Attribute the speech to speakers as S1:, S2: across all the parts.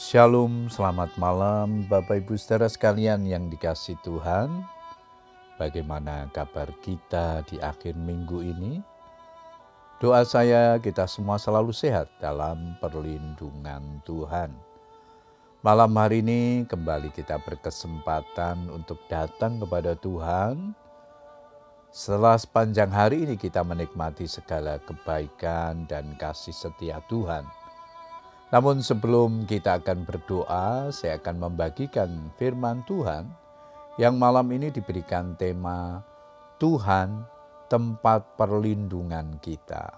S1: Shalom, selamat malam Bapak Ibu saudara sekalian yang dikasih Tuhan. Bagaimana kabar kita di akhir minggu ini? Doa saya kita semua selalu sehat dalam perlindungan Tuhan. Malam hari ini kembali kita berkesempatan untuk datang kepada Tuhan. Setelah sepanjang hari ini kita menikmati segala kebaikan dan kasih setia Tuhan namun sebelum kita akan berdoa, saya akan membagikan firman Tuhan yang malam ini diberikan tema Tuhan tempat perlindungan kita.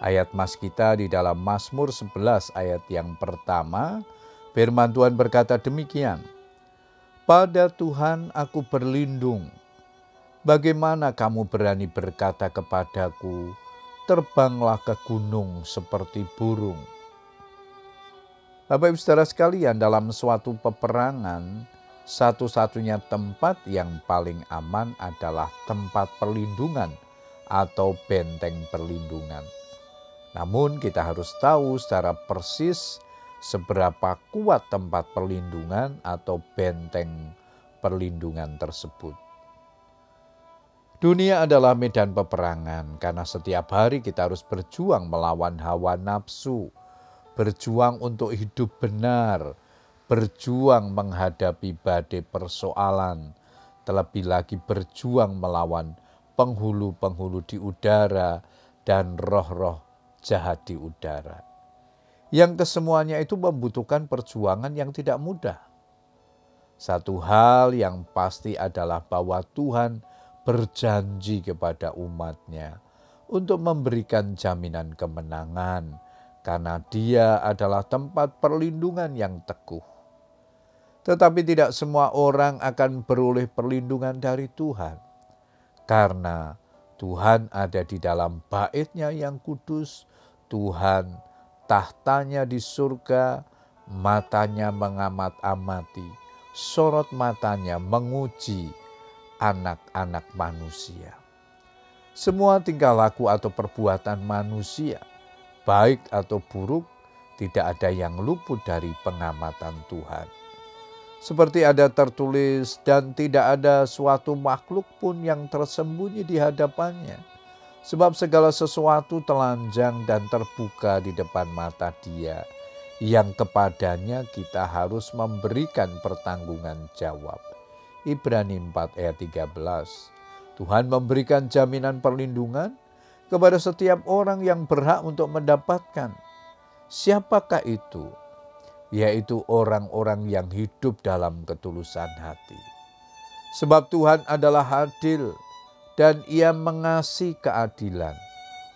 S1: Ayat mas kita di dalam Mazmur 11 ayat yang pertama, firman Tuhan berkata demikian, Pada Tuhan aku berlindung, bagaimana kamu berani berkata kepadaku, terbanglah ke gunung seperti burung Bapak Ibu Saudara sekalian, dalam suatu peperangan, satu-satunya tempat yang paling aman adalah tempat perlindungan atau benteng perlindungan. Namun kita harus tahu secara persis seberapa kuat tempat perlindungan atau benteng perlindungan tersebut. Dunia adalah medan peperangan karena setiap hari kita harus berjuang melawan hawa nafsu, berjuang untuk hidup benar, berjuang menghadapi badai persoalan, terlebih lagi berjuang melawan penghulu-penghulu di udara dan roh-roh jahat di udara. Yang kesemuanya itu membutuhkan perjuangan yang tidak mudah. Satu hal yang pasti adalah bahwa Tuhan berjanji kepada umatnya untuk memberikan jaminan kemenangan, karena Dia adalah tempat perlindungan yang teguh. Tetapi tidak semua orang akan beroleh perlindungan dari Tuhan, karena Tuhan ada di dalam baitnya yang kudus, Tuhan tahtanya di surga, matanya mengamat-amati, sorot matanya menguji anak-anak manusia. Semua tingkah laku atau perbuatan manusia baik atau buruk, tidak ada yang luput dari pengamatan Tuhan. Seperti ada tertulis, dan tidak ada suatu makhluk pun yang tersembunyi di hadapannya, sebab segala sesuatu telanjang dan terbuka di depan mata Dia, yang kepadanya kita harus memberikan pertanggungan jawab. Ibrani 4 ayat 13. Tuhan memberikan jaminan perlindungan kepada setiap orang yang berhak untuk mendapatkan. Siapakah itu? Yaitu orang-orang yang hidup dalam ketulusan hati. Sebab Tuhan adalah adil dan ia mengasihi keadilan.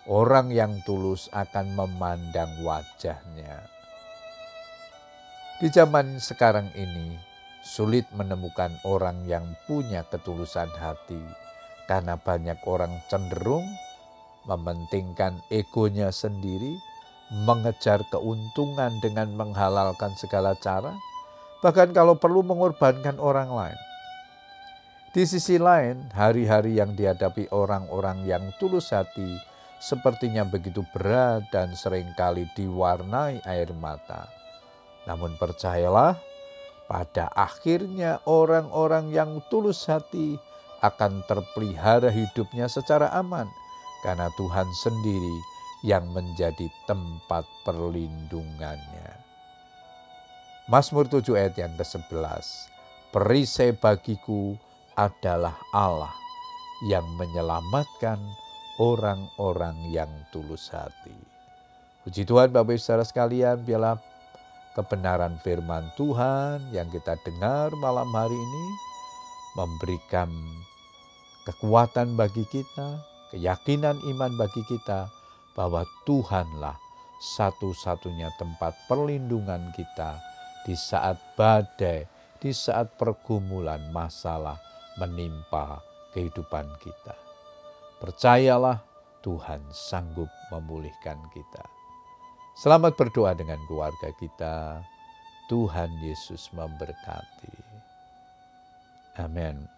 S1: Orang yang tulus akan memandang wajahnya. Di zaman sekarang ini, sulit menemukan orang yang punya ketulusan hati karena banyak orang cenderung mementingkan egonya sendiri, mengejar keuntungan dengan menghalalkan segala cara, bahkan kalau perlu mengorbankan orang lain. Di sisi lain, hari-hari yang dihadapi orang-orang yang tulus hati sepertinya begitu berat dan sering kali diwarnai air mata. Namun percayalah, pada akhirnya orang-orang yang tulus hati akan terpelihara hidupnya secara aman karena Tuhan sendiri yang menjadi tempat perlindungannya. Mazmur 7 ayat yang ke-11. Perisai bagiku adalah Allah yang menyelamatkan orang-orang yang tulus hati. Puji Tuhan Bapak Ibu Saudara sekalian, biarlah kebenaran firman Tuhan yang kita dengar malam hari ini memberikan kekuatan bagi kita, keyakinan iman bagi kita bahwa Tuhanlah satu-satunya tempat perlindungan kita di saat badai, di saat pergumulan masalah menimpa kehidupan kita. Percayalah Tuhan sanggup memulihkan kita. Selamat berdoa dengan keluarga kita. Tuhan Yesus memberkati. Amin.